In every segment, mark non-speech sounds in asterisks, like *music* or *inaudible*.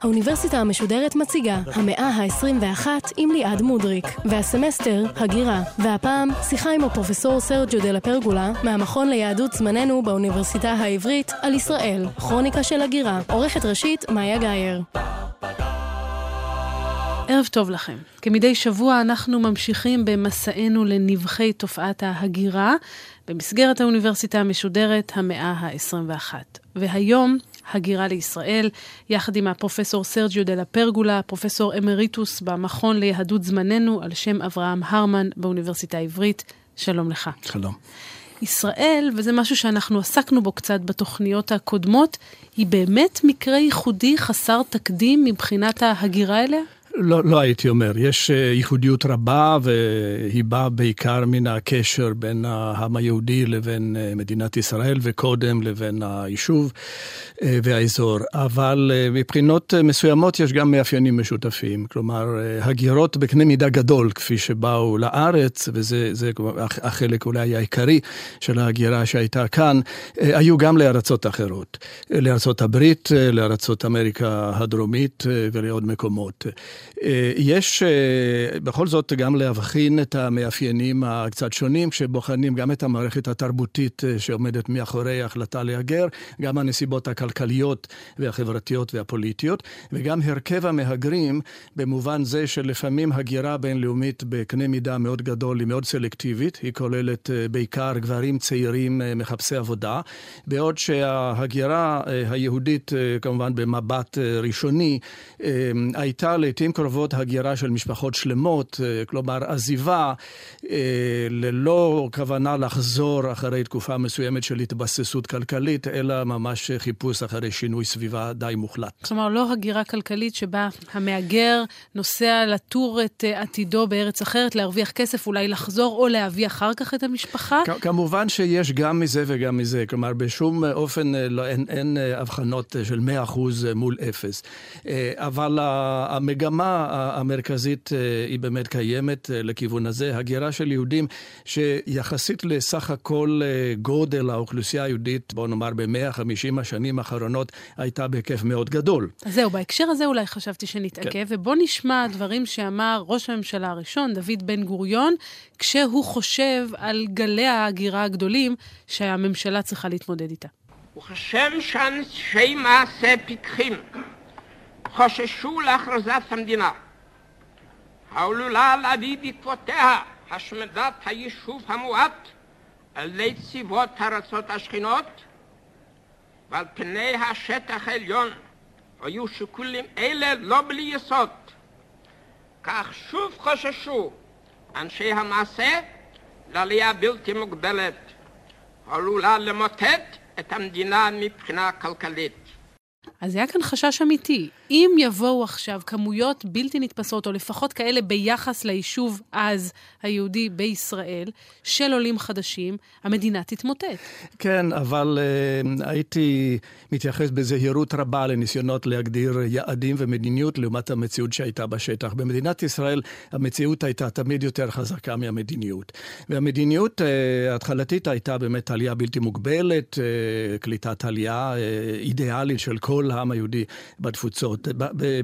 האוניברסיטה המשודרת מציגה המאה ה-21 עם ליעד מודריק, והסמסטר הגירה, והפעם שיחה עם הפרופסור סרג'ו דה לפרגולה מהמכון ליהדות זמננו באוניברסיטה העברית על ישראל, כרוניקה של הגירה, עורכת ראשית מאיה גאייר. ערב טוב לכם. כמדי שבוע אנחנו ממשיכים במסענו לנבחי תופעת ההגירה במסגרת האוניברסיטה המשודרת המאה ה-21. והיום הגירה לישראל, יחד עם הפרופסור סרג'יו דה לפרגולה, פרופסור אמריטוס במכון ליהדות זמננו על שם אברהם הרמן באוניברסיטה העברית. שלום לך. שלום. ישראל, וזה משהו שאנחנו עסקנו בו קצת בתוכניות הקודמות, היא באמת מקרה ייחודי חסר תקדים מבחינת ההגירה אליה? לא, לא הייתי אומר, יש אה, ייחודיות רבה והיא באה בעיקר מן הקשר בין העם היהודי לבין אה, מדינת ישראל וקודם לבין היישוב אה, והאזור, אבל מבחינות מסוימות יש גם מאפיינים משותפים, כלומר הגירות בקנה מידה גדול כפי שבאו לארץ, וזה החלק אולי העיקרי של ההגירה שהייתה כאן, היו גם לארצות אחרות, לארצות הברית, לארצות אמריקה הדרומית ולעוד מקומות. אה, יש אה, בכל זאת גם להבחין את המאפיינים הקצת שונים, כשבוחנים גם את המערכת התרבותית אה, שעומדת מאחורי ההחלטה להגר, גם הנסיבות הכלכליות והחברתיות והפוליטיות, וגם הרכב המהגרים, במובן זה שלפעמים הגירה בינלאומית בקנה מידה מאוד גדול היא מאוד סלקטיבית, היא כוללת בעיקר גברים צעירים מחפשי עבודה, בעוד שההגירה היהודית, כמובן במבט ראשוני, הייתה לעיתים קרובות הגירה של משפחות שלמות, אה, כלומר עזיבה אה, ללא כוונה לחזור אחרי תקופה מסוימת של התבססות כלכלית, אלא ממש חיפוש אחרי שינוי סביבה די מוחלט. כלומר, לא הגירה כלכלית שבה המהגר נוסע לטור את אה, עתידו בארץ אחרת, להרוויח כסף, אולי לחזור או להביא אחר כך את המשפחה? כמובן שיש גם מזה וגם מזה. כלומר, בשום אופן לא, אין, אין הבחנות של 100% מול אפס. אבל המגמה המרכזית אה, היא באמת קיימת אה, לכיוון הזה, הגירה של יהודים שיחסית לסך הכל אה, גודל האוכלוסייה היהודית, בוא נאמר ב-150 השנים האחרונות, הייתה בהיקף מאוד גדול. אז זהו, בהקשר הזה אולי חשבתי שנתעכב, כן. ובוא נשמע דברים שאמר ראש הממשלה הראשון, דוד בן גוריון, כשהוא חושב על גלי ההגירה הגדולים שהממשלה צריכה להתמודד איתה. וכשם שאנשי מעשה פיקחים חוששו להכרזת המדינה, העלולה להביא בעקבותיה השמדת היישוב המועט על ידי צבאות הארצות השכנות, ועל פני השטח העליון היו שיקולים אלה לא בלי יסוד. כך שוב חוששו אנשי המעשה לעלייה בלתי מוגבלת, העלולה למוטט את המדינה מבחינה כלכלית. אז היה כאן חשש אמיתי. אם יבואו עכשיו כמויות בלתי נתפסות, או לפחות כאלה ביחס ליישוב אז, היהודי בישראל, של עולים חדשים, המדינה תתמוטט. כן, אבל uh, הייתי מתייחס בזהירות רבה לניסיונות להגדיר יעדים ומדיניות לעומת המציאות שהייתה בשטח. במדינת ישראל המציאות הייתה תמיד יותר חזקה מהמדיניות. והמדיניות uh, ההתחלתית הייתה באמת עלייה בלתי מוגבלת, uh, קליטת עלייה uh, אידיאלית של כל העם היהודי בתפוצות.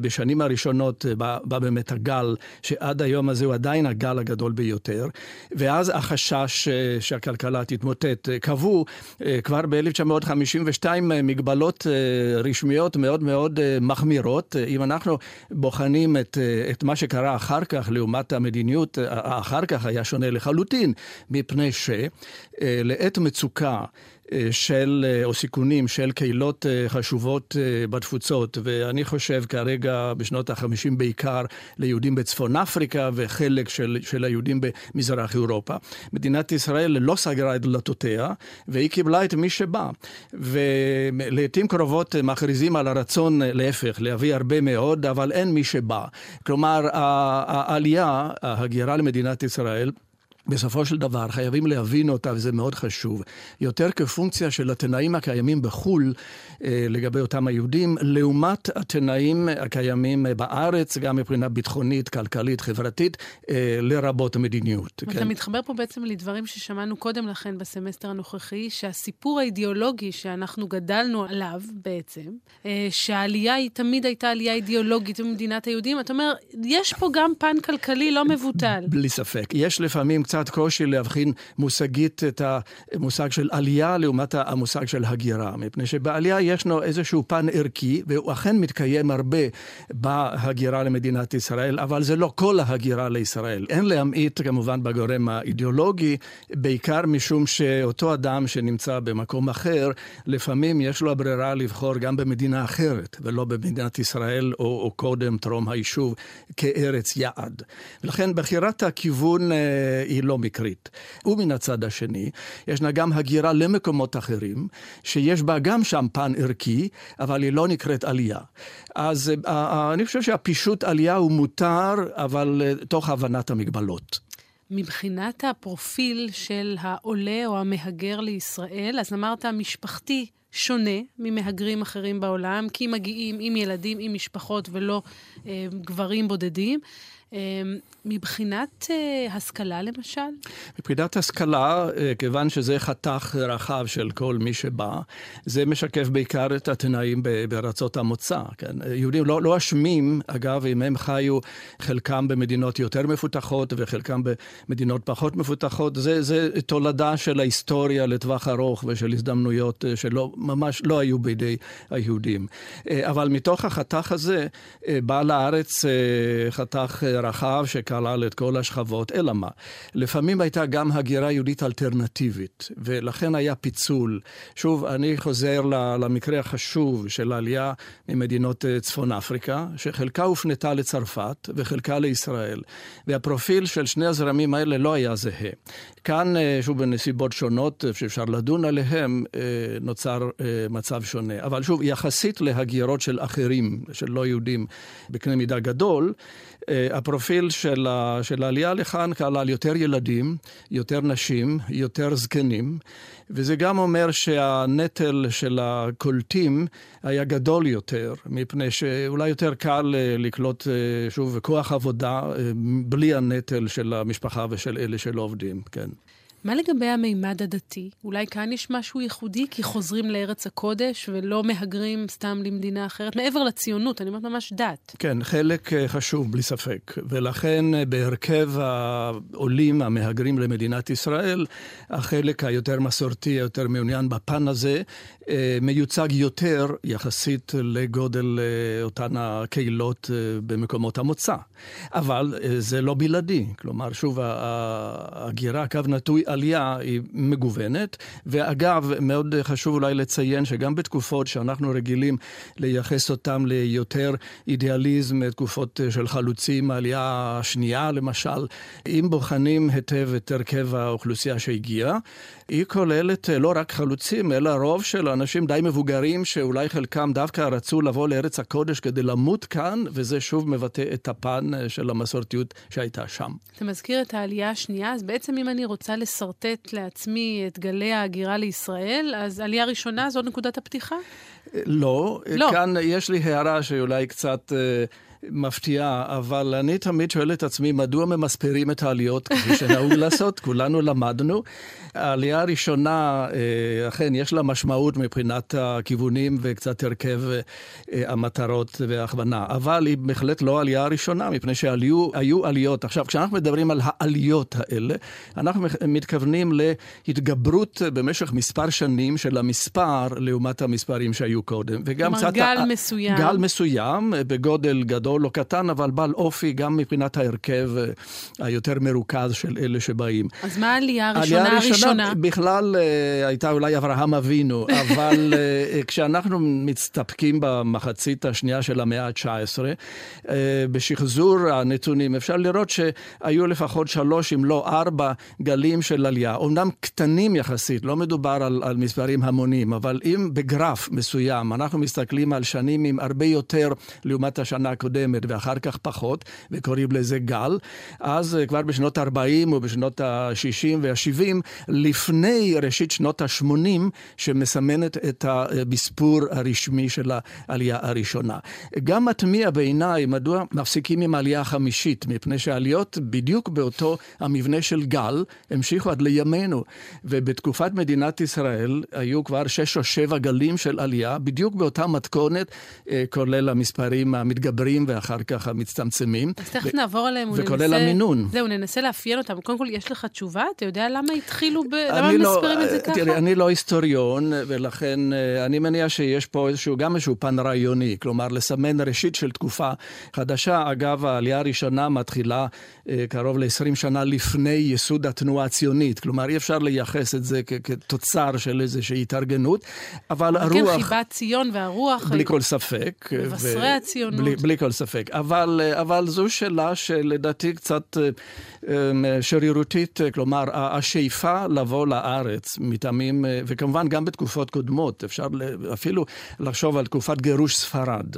בשנים הראשונות בא, בא באמת הגל, שעד היום הזה הוא עדיין הגל הגדול ביותר, ואז החשש אה, שהכלכלה תתמוטט. קבעו אה, כבר ב-1952 מגבלות אה, רשמיות מאוד מאוד מחמירות. אם אנחנו בוחנים את, את מה שקרה אחר כך לעומת המדיניות, אחר כך היה שונה לחלוטין, מפני שלעת מצוקה של, או סיכונים של קהילות אה, חשובות אה, בתפוצות, ואני חושב כרגע בשנות ה-50 בעיקר ליהודים בצפון אפריקה וחלק של, של היהודים במזרח אירופה. מדינת ישראל לא סגרה את דלתותיה, והיא קיבלה את מי שבא. ולעיתים קרובות מכריזים על הרצון, להפך, להביא הרבה מאוד, אבל אין מי שבא. כלומר, העלייה, ההגירה למדינת ישראל, בסופו של דבר חייבים להבין אותה, וזה מאוד חשוב, יותר כפונקציה של התנאים הקיימים בחו"ל אה, לגבי אותם היהודים, לעומת התנאים הקיימים בארץ, גם מבחינה ביטחונית, כלכלית, חברתית, אה, לרבות מדיניות. אתה כן. מתחבר פה בעצם לדברים ששמענו קודם לכן בסמסטר הנוכחי, שהסיפור האידיאולוגי שאנחנו גדלנו עליו בעצם, אה, שהעלייה היא תמיד הייתה עלייה אידיאולוגית במדינת היהודים, אתה אומר, יש פה גם פן כלכלי לא מבוטל. בלי ספק. יש לפעמים קצת קושי להבחין מושגית את המושג של עלייה לעומת המושג של הגירה, מפני שבעלייה ישנו איזשהו פן ערכי, והוא אכן מתקיים הרבה בהגירה למדינת ישראל, אבל זה לא כל ההגירה לישראל. אין להמעיט כמובן בגורם האידיאולוגי, בעיקר משום שאותו אדם שנמצא במקום אחר, לפעמים יש לו הברירה לבחור גם במדינה אחרת, ולא במדינת ישראל או, או קודם, טרום היישוב, כארץ יעד. ולכן בחירת הכיוון אה, היא לא מקרית. ומן הצד השני, ישנה גם הגירה למקומות אחרים, שיש בה גם שם פן ערכי, אבל היא לא נקראת עלייה. אז אה, אה, אני חושב שהפישוט עלייה הוא מותר, אבל אה, תוך הבנת המגבלות. מבחינת הפרופיל של העולה או המהגר לישראל, אז אמרת משפחתי שונה ממהגרים אחרים בעולם, כי מגיעים עם ילדים, עם משפחות ולא אה, גברים בודדים. אמ, מבחינת uh, השכלה למשל? מבחינת השכלה, uh, כיוון שזה חתך רחב של כל מי שבא, זה משקף בעיקר את התנאים בארצות המוצא. כן? יהודים לא, לא אשמים, אגב, אם הם חיו חלקם במדינות יותר מפותחות וחלקם במדינות פחות מפותחות, זה, זה תולדה של ההיסטוריה לטווח ארוך ושל הזדמנויות uh, שלא, ממש לא היו בידי היהודים. אבל מתוך החתך הזה בא לארץ חתך רחב שכלל את כל השכבות, אלא מה? לפעמים הייתה גם הגירה יהודית אלטרנטיבית, ולכן היה פיצול. שוב, אני חוזר למקרה החשוב של העלייה ממדינות אה, צפון אפריקה, שחלקה הופנתה לצרפת וחלקה לישראל, והפרופיל של שני הזרמים האלה לא היה זהה. כאן, אה, שוב, בנסיבות שונות שאפשר לדון עליהן, אה, נוצר מצב שונה. אבל שוב, יחסית להגירות של אחרים, של לא יהודים, בקנה מידה גדול, הפרופיל של, ה, של העלייה לכאן כלל יותר ילדים, יותר נשים, יותר זקנים, וזה גם אומר שהנטל של הקולטים היה גדול יותר, מפני שאולי יותר קל אה, לקלוט אה, שוב כוח עבודה אה, בלי הנטל של המשפחה ושל אלה שלא עובדים, כן. מה לגבי המימד הדתי? אולי כאן יש משהו ייחודי, כי חוזרים לארץ הקודש ולא מהגרים סתם למדינה אחרת, מעבר לציונות, אני אומרת ממש דת. כן, חלק אה, חשוב, בלי ספק. ולכן אה, בהרכב העולים המהגרים למדינת ישראל, החלק היותר מסורתי, היותר מעוניין בפן הזה, אה, מיוצג יותר יחסית לגודל אותן הקהילות במקומות המוצא. אבל זה לא בלעדי. כלומר, שוב, ההגירה, קו נטוי, העלייה היא מגוונת, ואגב, מאוד חשוב אולי לציין שגם בתקופות שאנחנו רגילים לייחס אותן ליותר אידיאליזם, תקופות של חלוצים, העלייה השנייה למשל, אם בוחנים היטב את הרכב האוכלוסייה שהגיעה, היא כוללת לא רק חלוצים, אלא רוב של אנשים די מבוגרים, שאולי חלקם דווקא רצו לבוא לארץ הקודש כדי למות כאן, וזה שוב מבטא את הפן של המסורתיות שהייתה שם. אתה מזכיר את העלייה השנייה, אז בעצם אם אני רוצה לשרטט לעצמי את גלי ההגירה לישראל, אז עלייה ראשונה זו נקודת הפתיחה? לא. לא. כאן יש לי הערה שאולי קצת... אה, מפתיעה, אבל אני תמיד שואל את עצמי, מדוע ממספרים את העליות כפי שנהוג *laughs* לעשות? כולנו למדנו. העלייה הראשונה, אה, אכן, יש לה משמעות מבחינת הכיוונים וקצת הרכב אה, המטרות וההכוונה, אבל היא בהחלט לא העלייה הראשונה, מפני שהיו עליות. עכשיו, כשאנחנו מדברים על העליות האלה, אנחנו מתכוונים להתגברות במשך מספר שנים של המספר לעומת המספרים שהיו קודם. וגם קצת... גל מסוים. גל מסוים, בגודל גדול או קטן, אבל בעל אופי גם מבחינת ההרכב אה, היותר מרוכז של אלה שבאים. אז מה העלייה הראשונה הראשונה? הראשונה. בכלל uh, הייתה אולי אברהם אבינו, *laughs* אבל uh, כשאנחנו מסתפקים במחצית השנייה של המאה ה-19, uh, בשחזור הנתונים אפשר לראות שהיו לפחות שלוש, אם לא ארבע, גלים של עלייה. אמנם קטנים יחסית, לא מדובר על, על מספרים המונים, אבל אם בגרף מסוים אנחנו מסתכלים על שנים עם הרבה יותר לעומת השנה הקודמת, מתקדמת ואחר כך פחות, וקוראים לזה גל. אז כבר בשנות ה-40 ובשנות ה-60 וה-70, לפני ראשית שנות ה-80, שמסמנת את המספור הרשמי של העלייה הראשונה. גם מתמיע בעיניי מדוע מפסיקים עם העלייה החמישית, מפני שהעליות בדיוק באותו המבנה של גל המשיכו עד לימינו. ובתקופת מדינת ישראל היו כבר שש או שבע גלים של עלייה, בדיוק באותה מתכונת, אה, כולל המספרים המתגברים ואחר כך המצטמצמים. אז תכף נעבור עליהם. וכולל המינון. זהו, ננסה לאפיין אותם. קודם כל, יש לך תשובה? אתה יודע למה התחילו ב... למה לא, מספרים את זה ככה? תראי, אני לא היסטוריון, ולכן אה, אני מניח שיש פה איזשהו, גם איזשהו פן רעיוני, כלומר, לסמן ראשית של תקופה חדשה. אגב, העלייה הראשונה מתחילה אה, קרוב ל-20 שנה לפני ייסוד התנועה הציונית. כלומר, אי אפשר לייחס את זה כתוצר של איזושהי התארגנות, אבל הרוח... כן, חיבת ציון והרוח... בלי כל ספק. מבשרי ו... הציונות. בלי, בלי כל ספק. אבל, אה, אבל זו שאלה שלדעתי קצת שרירותית, כלומר, השאיפה לבוא לארץ מטעמים, וכמובן גם בתקופות קודמות, אפשר אפילו לחשוב על תקופת גירוש ספרד,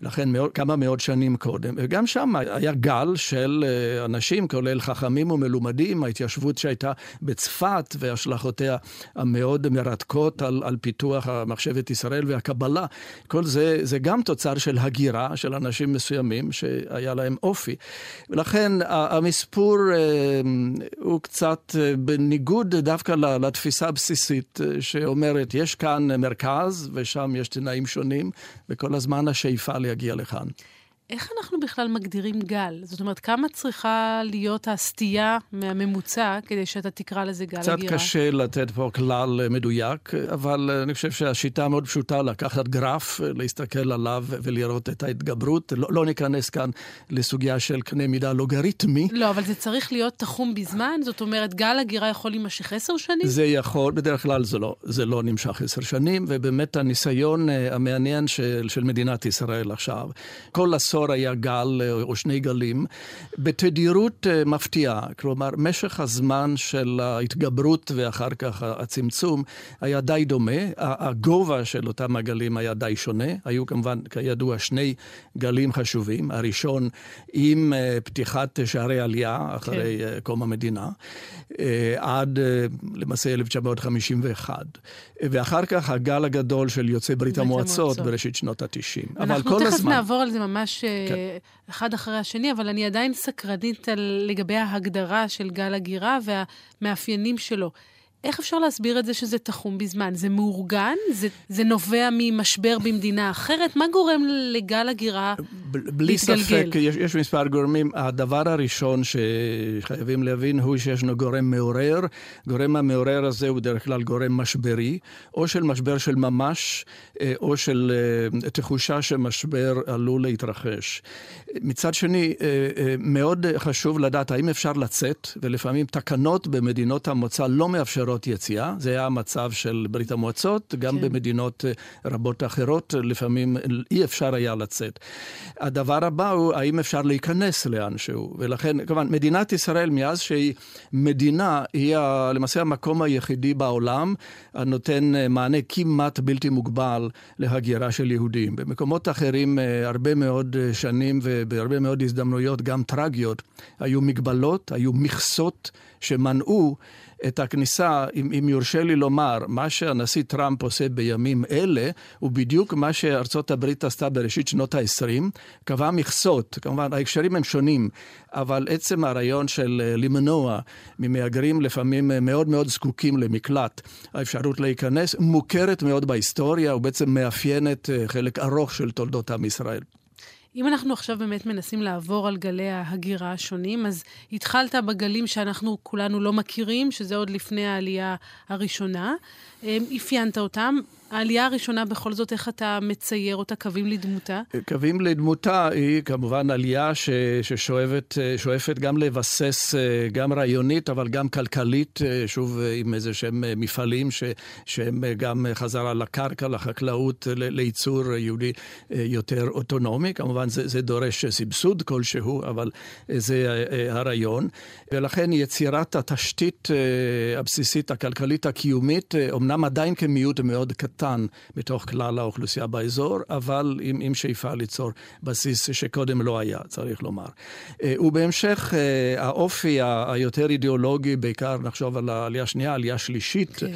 לכן מאוד, כמה מאות שנים קודם, וגם שם היה גל של אה, אנשים, כולל חכמים ומלומדים, ההתיישבות שהייתה בצפת והשלכותיה המאוד מרתקות על, על פיתוח מחשבת ישראל והקבלה, כל זה, זה גם תוצר של הגירה של אנשים מסוימים שהיה להם אופי. ולכן המספור אה, הוא קצת אה, בניגוד דווקא לתפיסה הבסיסית שאומרת, יש כאן מרכז ושם יש תנאים שונים, וכל הזמן השאיפה להגיע לכאן. איך אנחנו בכלל מגדירים גל? זאת אומרת, כמה צריכה להיות הסטייה מהממוצע כדי שאתה תקרא לזה גל קצת הגירה? קצת קשה לתת פה כלל מדויק, אבל אני חושב שהשיטה מאוד פשוטה לקחת גרף, להסתכל עליו ולראות את ההתגברות. לא, לא ניכנס כאן לסוגיה של קנה מידה לוגריתמי. לא, אבל זה צריך להיות תחום בזמן? זאת אומרת, גל הגירה יכול להימשך עשר שנים? זה יכול, בדרך כלל זה לא, זה לא נמשך עשר שנים, ובאמת הניסיון אה, המעניין של, של מדינת ישראל עכשיו, כל עשור... עשור היה גל אה, או שני גלים, בתדירות אה, מפתיעה. כלומר, משך הזמן של ההתגברות ואחר כך הצמצום היה די דומה. הגובה של אותם הגלים היה די שונה. היו כמובן, כידוע, שני גלים חשובים. הראשון עם אה, פתיחת שערי עלייה אחרי כן. קום המדינה, עד למעשה 1951. ואחר כך הגל הגדול של יוצאי ברית המועצות, המועצות בראשית שנות ה-90. אבל כל הזמן... אנחנו תכף נעבור על זה ממש. אחד אחרי השני, אבל אני עדיין סקרנית על, לגבי ההגדרה של גל הגירה והמאפיינים שלו. איך אפשר להסביר את זה שזה תחום בזמן? זה מאורגן? זה, זה נובע ממשבר במדינה אחרת? מה גורם לגל הגירה להתגלגל? בלי ספק, יש, יש מספר גורמים. הדבר הראשון שחייבים להבין הוא שיש לנו גורם מעורר. גורם המעורר הזה הוא בדרך כלל גורם משברי, או של משבר של ממש, אה, או של אה, תחושה שמשבר עלול להתרחש. מצד שני, אה, מאוד חשוב לדעת האם אפשר לצאת, ולפעמים תקנות במדינות המוצא לא מאפשרות אפשרות יציאה. זה היה המצב של ברית המועצות, גם כן. במדינות אה, רבות אחרות, לפעמים אי אפשר היה לצאת. הדבר הבא הוא, האם אפשר להיכנס לאנשהו? ולכן, כמובן, מדינת ישראל, מאז שהיא מדינה, היא למעשה המקום היחידי בעולם הנותן אה, מענה כמעט בלתי מוגבל להגירה של יהודים. במקומות אחרים, אה, הרבה מאוד שנים ובהרבה מאוד הזדמנויות, גם טרגיות, היו מגבלות, היו מכסות שמנעו את הכניסה, אם, אם יורשה לי לומר, מה שהנשיא טראמפ עושה בימים אלה, הוא בדיוק מה שארצות הברית עשתה בראשית שנות ה-20, קבעה מכסות, כמובן ההקשרים הם שונים, אבל עצם הרעיון של אה, למנוע ממהגרים לפעמים אה, מאוד מאוד זקוקים למקלט, האפשרות להיכנס, מוכרת מאוד בהיסטוריה, ובעצם מאפיינת אה, חלק ארוך של תולדות עם ישראל. אם אנחנו עכשיו באמת מנסים לעבור על גלי ההגירה השונים, אז התחלת בגלים שאנחנו כולנו לא מכירים, שזה עוד לפני העלייה הראשונה. אפיינת אותם. העלייה הראשונה בכל זאת, איך אתה מצייר אותה, קווים לדמותה? קווים לדמותה היא כמובן עלייה ש, ששואפת גם לבסס, אה, גם רעיונית, אבל גם כלכלית, אה, שוב אה, עם איזה שהם מפעלים ש, שהם גם חזרה לקרקע, לחקלאות, לייצור יהודי יותר אוטונומי. כמובן זה, זה דורש סבסוד כלשהו, אבל זה הרעיון. ולכן יצירת התשתית הבסיסית הכלכלית הקיומית, אמנם עדיין כמיעוט מאוד קטן מתוך כלל האוכלוסייה באזור, אבל עם, עם שאיפה ליצור בסיס שקודם לא היה, צריך לומר. ובהמשך, האופי היותר אידיאולוגי, בעיקר נחשוב על העלייה השנייה, העלייה השלישית, כן.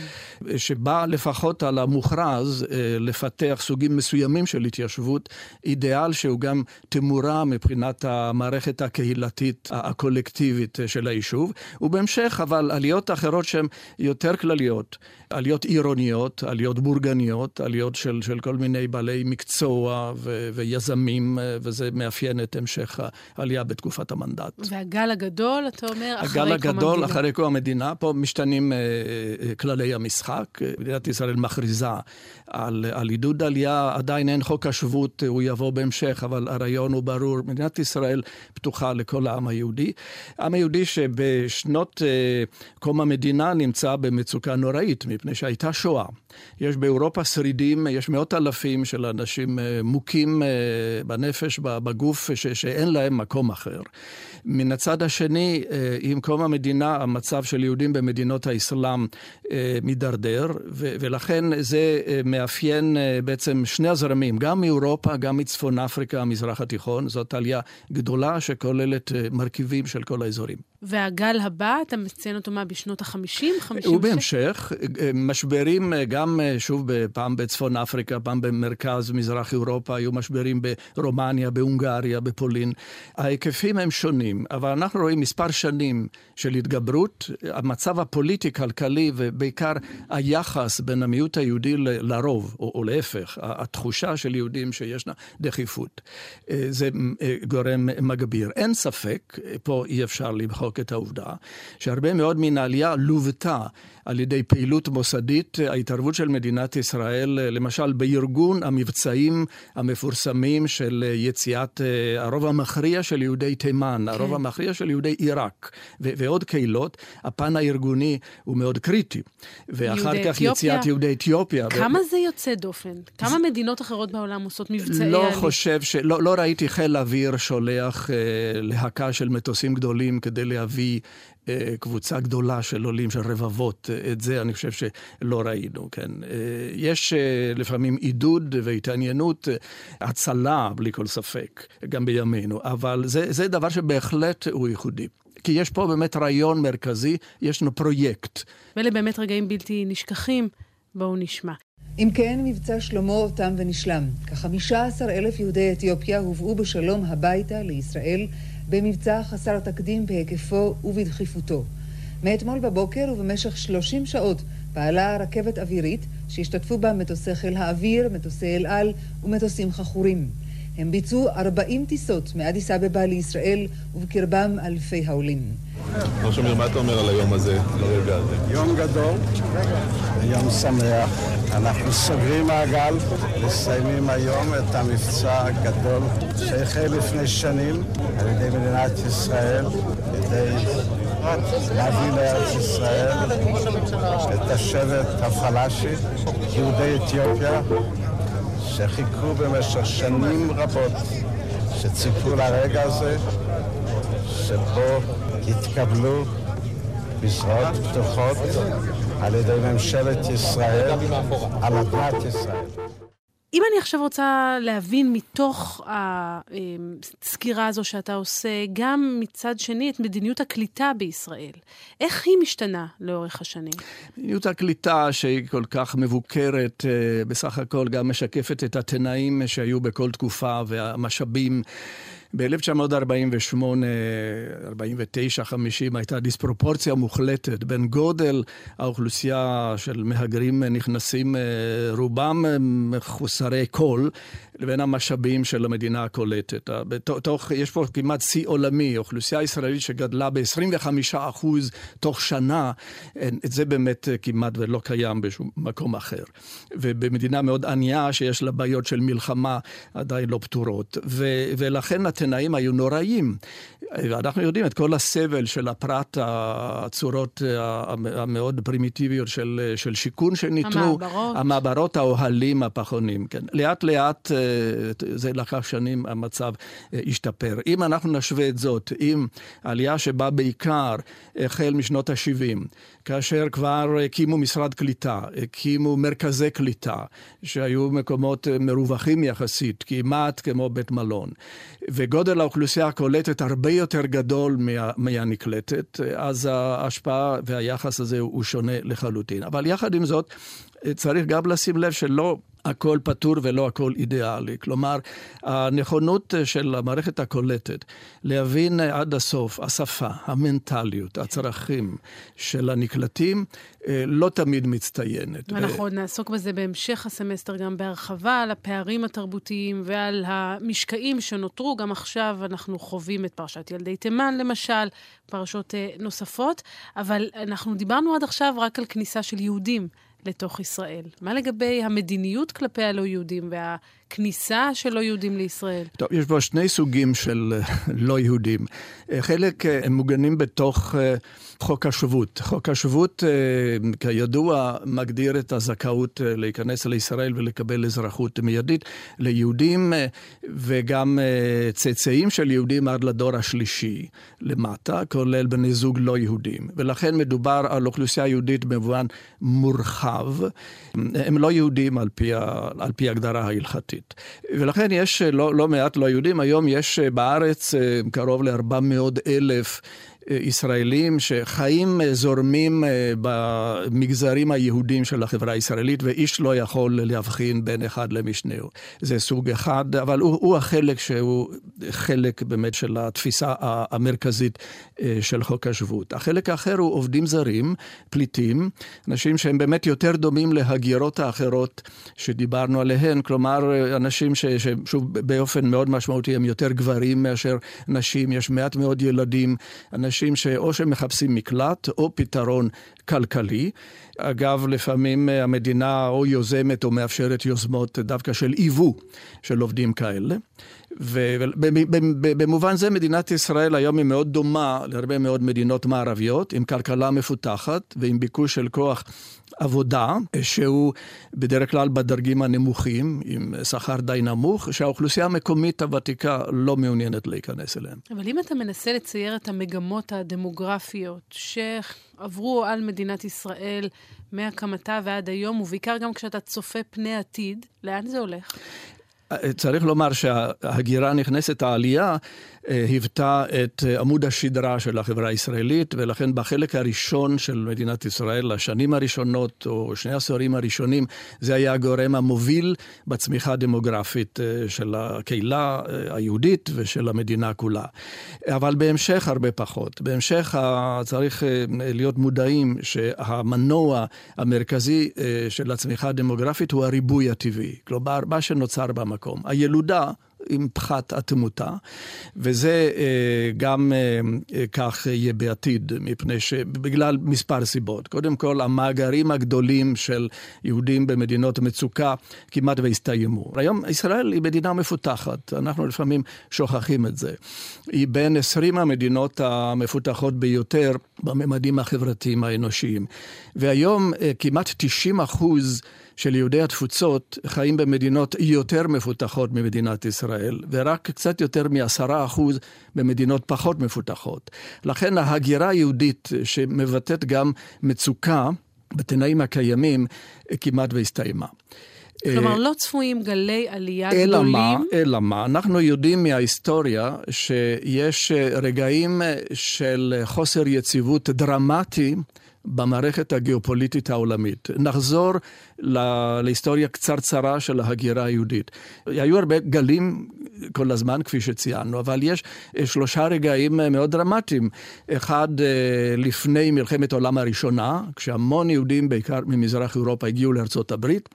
שבאה לפחות על המוכרז לפתח סוגים מסוימים של התיישבות, אידיאל שהוא גם תמורה מבחינת המערכת הקהילתית הקולקטיבית של היישוב, ובהמשך אבל עליות אחרות שהן יותר כלליות, עליות עירוניות, עליות בורגניות, עליות של, של כל מיני בעלי מקצוע ו, ויזמים, וזה מאפיין את המשך העלייה בתקופת המנדט. והגל הגדול, אתה אומר, אחרי קום המדינה. הגל הגדול, אחרי קום המדינה, פה משתנים uh, כללי המשחק. מדינת ישראל מכריזה על, על עידוד עלייה, עדיין אין חוק השבות, הוא יבוא בהמשך, אבל הרעיון הוא ברור. מדינת ישראל פתוחה לכל העם היהודי. העם היהודי שבשנות uh, קום המדינה נמצא במצוקה נוראית, מפני שהייתה שואה. יש באירופה שרידים, יש מאות אלפים של אנשים uh, מוכים uh, בנפש, בגוף, ש, שאין להם מקום אחר. מן הצד השני, uh, עם קום המדינה, המצב של יהודים במדינות האסלאם uh, מידרדר, ולכן זה uh, מאפיין בעצם שני הזרמים, גם מאירופה, גם מצפון אפריקה, המזרח התיכון. זאת עלייה גדולה שכוללת מרכיבים של כל האזורים. והגל הבא, אתה מציין אותו מה, בשנות ה-50? 56? ובהמשך, משברים גם, שוב, פעם בצפון אפריקה, פעם במרכז, מזרח אירופה, היו משברים ברומניה, בהונגריה, בפולין. ההיקפים הם שונים, אבל אנחנו רואים מספר שנים של התגברות. המצב הפוליטי-כלכלי ובעיקר היחס בין המיעוט היהודי לרוב, או, או להפך, התחושה של יהודים שישנה דחיפות, זה גורם מגביר. אין ספק, פה אי אפשר למחוק את העובדה, שהרבה מאוד מן העלייה לוותה על ידי פעילות מוסדית, ההתערבות של מדינת ישראל, למשל בארגון המבצעים המפורסמים של יציאת הרוב המכריע של יהודי תימן, כן. הרוב המכריע של יהודי עיראק ו- ועוד קהילות, הפן הארגוני הוא מאוד קריטי. ואחר כך אתיופיה, יציאת יהודי אתיופיה. כמה ו- זה יוצא דופן? כמה זה... מדינות אחרות בעולם עושות מבצעי לא עלי? חושב ש... לא, לא ראיתי חיל אוויר שולח אה, להקה של מטוסים גדולים כדי להביא אה, קבוצה גדולה של עולים, של רבבות, אה, את זה אני חושב שלא ראינו, כן. אה, יש לפעמים עידוד והתעניינות, הצלה, בלי כל ספק, גם בימינו, אבל זה, זה דבר שבהחלט הוא ייחודי. כי יש פה באמת רעיון מרכזי, יש לנו פרויקט. ואלה באמת רגעים בלתי נשכחים. בואו נשמע. אם כן, מבצע שלמה תם ונשלם. כ-15 אלף יהודי אתיופיה הובאו בשלום הביתה לישראל במבצע חסר תקדים בהיקפו ובדחיפותו. מאתמול בבוקר ובמשך 30 שעות פעלה רכבת אווירית שהשתתפו בה מטוסי חיל האוויר, מטוסי אל על ומטוסים חכורים. הם ביצעו 40 טיסות מאדיס אבבה לישראל ובקרבם אלפי העולים. לא שמיר, מה אתה אומר על היום הזה, לרגע הזה? יום גדול, יום שמח. אנחנו סוגרים מעגל, מסיימים היום את המבצע הגדול שהחל לפני שנים על ידי מדינת ישראל, כדי להביא לארץ ישראל את השבט הפלאשי, יהודי אתיופיה, שחיכו במשך שנים רבות, שציפו לרגע הזה, שבו יתקבלו משרות פתוחות על ידי ממשלת ישראל, על אדמת ישראל. אם אני עכשיו רוצה להבין מתוך הסקירה הזו שאתה עושה, גם מצד שני את מדיניות הקליטה בישראל, איך היא משתנה לאורך השנים? מדיניות הקליטה שהיא כל כך מבוקרת, אה, בסך הכל גם משקפת את התנאים שהיו בכל תקופה והמשאבים. ב-1948, 49, 50 הייתה דיספרופורציה מוחלטת בין גודל האוכלוסייה של מהגרים נכנסים, אה, רובם מחוסרי קול, לבין המשאבים של המדינה הקולטת. בתוך, יש פה כמעט שיא עולמי, אוכלוסייה ישראלית שגדלה ב-25% תוך שנה, את זה באמת כמעט ולא קיים בשום מקום אחר. ובמדינה מאוד ענייה שיש לה בעיות של מלחמה עדיין לא פתורות. ולכן התנאים היו נוראים. אנחנו יודעים את כל הסבל של הפרט, הצורות המאוד פרימיטיביות של, של שיכון שניתנו. המעברות. המעברות, האוהלים, הפחונים. כן. לאט לאט זה לקח שנים, המצב השתפר. אם אנחנו נשווה את זאת עם עלייה שבאה בעיקר החל משנות ה-70, כאשר כבר הקימו משרד קליטה, הקימו מרכזי קליטה, שהיו מקומות מרווחים יחסית, כמעט כמו בית מלון. וגודל האוכלוסייה הקולטת הרבה יותר גדול מה, מהנקלטת, אז ההשפעה והיחס הזה הוא שונה לחלוטין. אבל יחד עם זאת, צריך גם לשים לב שלא הכל פתור ולא הכל אידיאלי. כלומר, הנכונות של המערכת הקולטת להבין עד הסוף השפה, המנטליות, הצרכים של הנקלטים, לא תמיד מצטיינת. ואנחנו ו... עוד נעסוק בזה בהמשך הסמסטר גם בהרחבה, על הפערים התרבותיים ועל המשקעים שנותרו. גם עכשיו אנחנו חווים את פרשת ילדי תימן, למשל, פרשות נוספות, אבל אנחנו דיברנו עד עכשיו רק על כניסה של יהודים. לתוך ישראל. מה לגבי המדיניות כלפי הלא יהודים והכניסה של לא יהודים לישראל? טוב, יש פה שני סוגים של אה, לא יהודים. אה, חלק אה, הם מוגנים בתוך חוק השבות. חוק השבות, כידוע, מגדיר את הזכאות להיכנס לישראל ולקבל אזרחות מיידית ליהודים וגם צאצאים של יהודים עד לדור השלישי למטה, כולל בני זוג לא יהודים. ולכן מדובר על אוכלוסייה יהודית במובן מורחב. הם לא יהודים על פי, על פי הגדרה ההלכתית. ולכן יש לא, לא מעט לא יהודים, היום יש בארץ אה, קרוב ל-400 אלף ישראלים שחיים אה, זורמים אה, במגזרים היהודים של החברה הישראלית, ואיש לא יכול להבחין בין אחד למשנהו. זה סוג אחד, אבל הוא, הוא החלק שהוא חלק באמת של התפיסה המרכזית אה, של חוק השבות. החלק האחר הוא עובדים זרים, פליטים, אנשים שהם באמת יותר דומים להגירות האחרות שדיברנו עליהן, כלומר, אנשים ש, ששוב, באופן מאוד משמעותי הם יותר גברים מאשר נשים, יש מעט מאוד ילדים, אנשים שאו שמחפשים מקלט או פתרון כלכלי. אגב, לפעמים המדינה או יוזמת או מאפשרת יוזמות דווקא של ייבוא של עובדים כאלה. ובמובן זה מדינת ישראל היום היא מאוד דומה להרבה מאוד מדינות מערביות, עם כלכלה מפותחת ועם ביקוש של כוח עבודה, שהוא בדרך כלל בדרגים הנמוכים, עם שכר די נמוך, שהאוכלוסייה המקומית הוותיקה לא מעוניינת להיכנס אליהם. אבל אם אתה מנסה לצייר את המגמות הדמוגרפיות שעברו על מדינת ישראל מהקמתה ועד היום, ובעיקר גם כשאתה צופה פני עתיד, לאן זה הולך? צריך לומר שההגירה הנכנסת, העלייה, אה, היוותה את אה, עמוד השדרה של החברה הישראלית, ולכן בחלק הראשון של מדינת ישראל, השנים הראשונות או שני העשורים הראשונים, זה היה הגורם המוביל בצמיחה הדמוגרפית אה, של הקהילה היהודית ושל המדינה כולה. אבל בהמשך הרבה פחות. בהמשך צריך להיות מודעים שהמנוע המרכזי של הצמיחה הדמוגרפית הוא הריבוי הטבעי. כלומר, מה שנוצר במקום. הילודה עם פחת התמותה, וזה אה, גם אה, אה, כך יהיה בעתיד, מפני שבגלל מספר סיבות. קודם כל, המאגרים הגדולים של יהודים במדינות מצוקה כמעט והסתיימו. היום ישראל היא מדינה מפותחת, אנחנו לפעמים שוכחים את זה. היא בין 20 המדינות המפותחות ביותר בממדים החברתיים האנושיים. והיום כמעט 90 אחוז של יהודי התפוצות חיים במדינות יותר מפותחות ממדינת ישראל, ורק קצת יותר מעשרה אחוז במדינות פחות מפותחות. לכן ההגירה היהודית, שמבטאת גם מצוקה בתנאים הקיימים, כמעט והסתיימה. כלומר, לא צפויים גלי עלייה אלא גדולים? מה, אלא מה, אנחנו יודעים מההיסטוריה שיש רגעים של חוסר יציבות דרמטי במערכת הגיאופוליטית העולמית. נחזור להיסטוריה קצרצרה של ההגירה היהודית. היו הרבה גלים כל הזמן, כפי שציינו, אבל יש שלושה רגעים מאוד דרמטיים. אחד לפני מלחמת העולם הראשונה, כשהמון יהודים, בעיקר ממזרח אירופה, הגיעו לארצות הברית.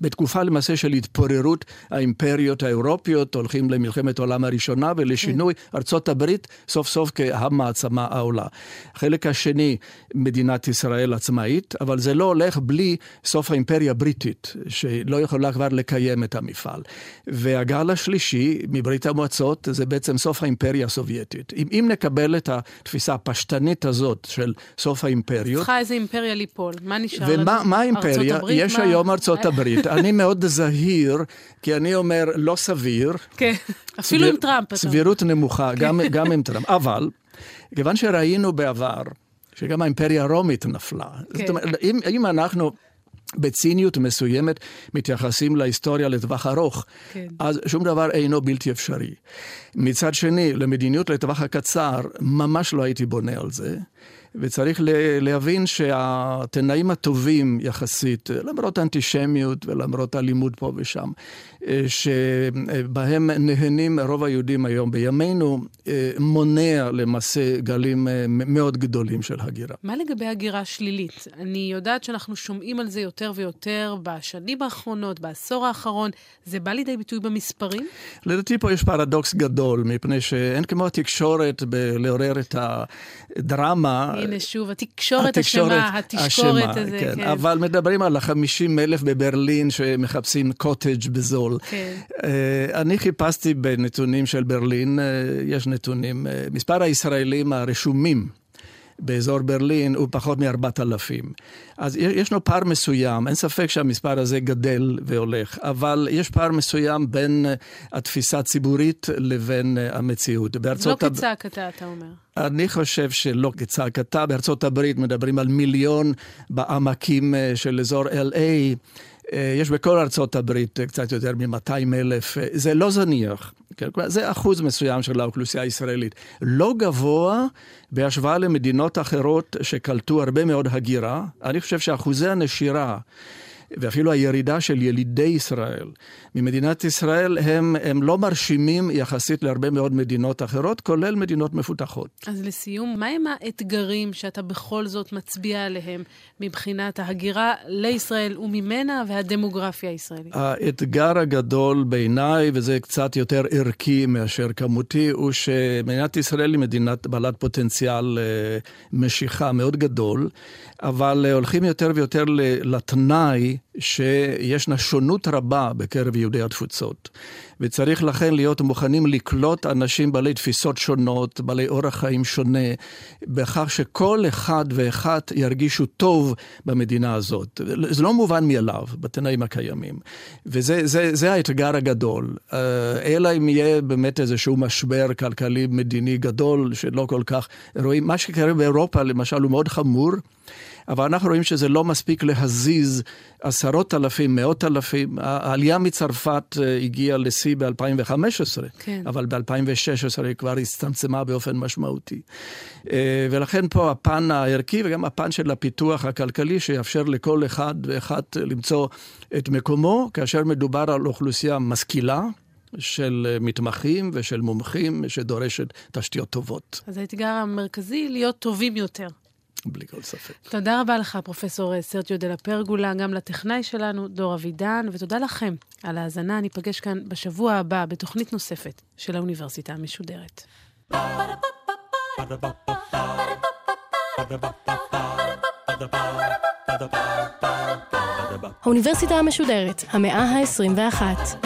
בתקופה למעשה של התפוררות האימפריות האירופיות, הולכים למלחמת העולם הראשונה ולשינוי כן. ארצות הברית סוף סוף כהמעצמה העולה. החלק השני, מדינת ישראל עצמאית, אבל זה לא הולך בלי סוף האימפריה הבריטית, שלא יכולה כבר לקיים את המפעל. והגל השלישי מברית המועצות זה בעצם סוף האימפריה הסובייטית. אם, אם נקבל את התפיסה הפשטנית הזאת של סוף האימפריות... צריכה איזה אימפריה ליפול, מה נשאר לנו? ומה האימפריה? יש מה... היום ארצות הברית. בעברית. אני מאוד זהיר, כי אני אומר לא סביר. כן, אפילו עם טראמפ. סבירות נמוכה, גם, גם עם טראמפ. אבל, כיוון שראינו בעבר, שגם האימפריה הרומית נפלה. כן. זאת אומרת, אם, אם אנחנו... בציניות מסוימת מתייחסים להיסטוריה לטווח ארוך, כן. אז שום דבר אינו בלתי אפשרי. מצד שני, למדיניות לטווח הקצר, ממש לא הייתי בונה על זה. וצריך להבין שהתנאים הטובים יחסית, למרות האנטישמיות ולמרות האלימות פה ושם, אה, שבהם נהנים רוב היהודים היום בימינו, אה, מונע למעשה גלים אה, מאוד גדולים של הגירה. מה לגבי הגירה שלילית? אני יודעת שאנחנו שומעים על זה יותר ויותר בשנים האחרונות, בעשור האחרון. זה בא לידי ביטוי במספרים? לדעתי פה יש פרדוקס גדול, מפני שאין כמו התקשורת בלעורר את הדרמה. הנה שוב, התקשורת אשמה, התשקורת הזה, כן. כן. אבל מדברים על ה-50 אלף בברלין שמחפשים קוטג' בזול. כן. אה, אני חיפשתי בנתונים של ברלין, אה, יש נתונים, אה, מספר הישראלים הרשומים. באזור ברלין הוא פחות מ-4,000. אז ישנו פער מסוים, אין ספק שהמספר הזה גדל והולך, אבל יש פער מסוים בין התפיסה הציבורית לבין המציאות. זה לא כצעקתה, אתה אומר. אני חושב שלא כצעקתה. בארצות הברית מדברים על מיליון בעמקים של אזור LA. יש בכל ארצות הברית קצת יותר מ-200 אלף, זה לא זניח, כן? זה אחוז מסוים של האוכלוסייה הישראלית. לא גבוה בהשוואה למדינות אחרות שקלטו הרבה מאוד הגירה. אני חושב שאחוזי הנשירה ואפילו הירידה של ילידי ישראל ממדינת ישראל הם, הם לא מרשימים יחסית להרבה מאוד מדינות אחרות, כולל מדינות מפותחות. אז לסיום, מהם האתגרים שאתה בכל זאת מצביע עליהם מבחינת ההגירה לישראל וממנה והדמוגרפיה הישראלית? האתגר הגדול בעיניי, וזה קצת יותר ערכי מאשר כמותי, הוא שמדינת ישראל היא מדינת בעלת פוטנציאל משיכה מאוד גדול, אבל הולכים יותר ויותר לתנאי שישנה שונות רבה בקרב יהודי התפוצות. וצריך לכן להיות מוכנים לקלוט אנשים בעלי תפיסות שונות, בעלי אורח חיים שונה, בכך שכל אחד ואחד ירגישו טוב במדינה הזאת. זה לא מובן מאליו בתנאים הקיימים. וזה זה, זה האתגר הגדול. אלא אם יהיה באמת איזשהו משבר כלכלי-מדיני גדול, שלא כל כך רואים. מה שקורה באירופה, למשל, הוא מאוד חמור. אבל אנחנו רואים שזה לא מספיק להזיז עשרות אלפים, מאות אלפים. העלייה מצרפת הגיעה לשיא ב-2015, כן. אבל ב-2016 היא כבר הצטמצמה באופן משמעותי. ולכן פה הפן הערכי וגם הפן של הפיתוח הכלכלי שיאפשר לכל אחד ואחד למצוא את מקומו, כאשר מדובר על אוכלוסייה משכילה. של מתמחים ושל מומחים שדורשת תשתיות טובות. אז האתגר המרכזי להיות טובים יותר. בלי כל ספק. תודה רבה לך, פרופסור סרג'יו דה לפרגולה, גם לטכנאי שלנו, דור אבידן, ותודה לכם על ההאזנה. ניפגש כאן בשבוע הבא בתוכנית נוספת של האוניברסיטה המשודרת. האוניברסיטה המשודרת, המאה ה-21.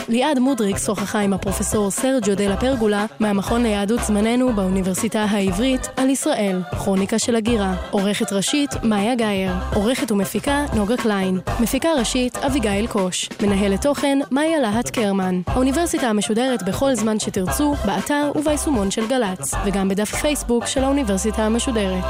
ליעד מודריק שוחחה עם הפרופסור סרג'יו דה לפרגולה מהמכון ליהדות זמננו באוניברסיטה העברית על ישראל, כרוניקה של הגירה. עורכת ראשית, מאיה גאייר. עורכת ומפיקה, נוגה קליין. מפיקה ראשית, אביגיל קוש. מנהלת תוכן, מאיה להט קרמן. האוניברסיטה המשודרת בכל זמן שתרצו, באתר וביישומון של גל"צ, וגם בדף פייסבוק של האוניברסיטה המשודרת.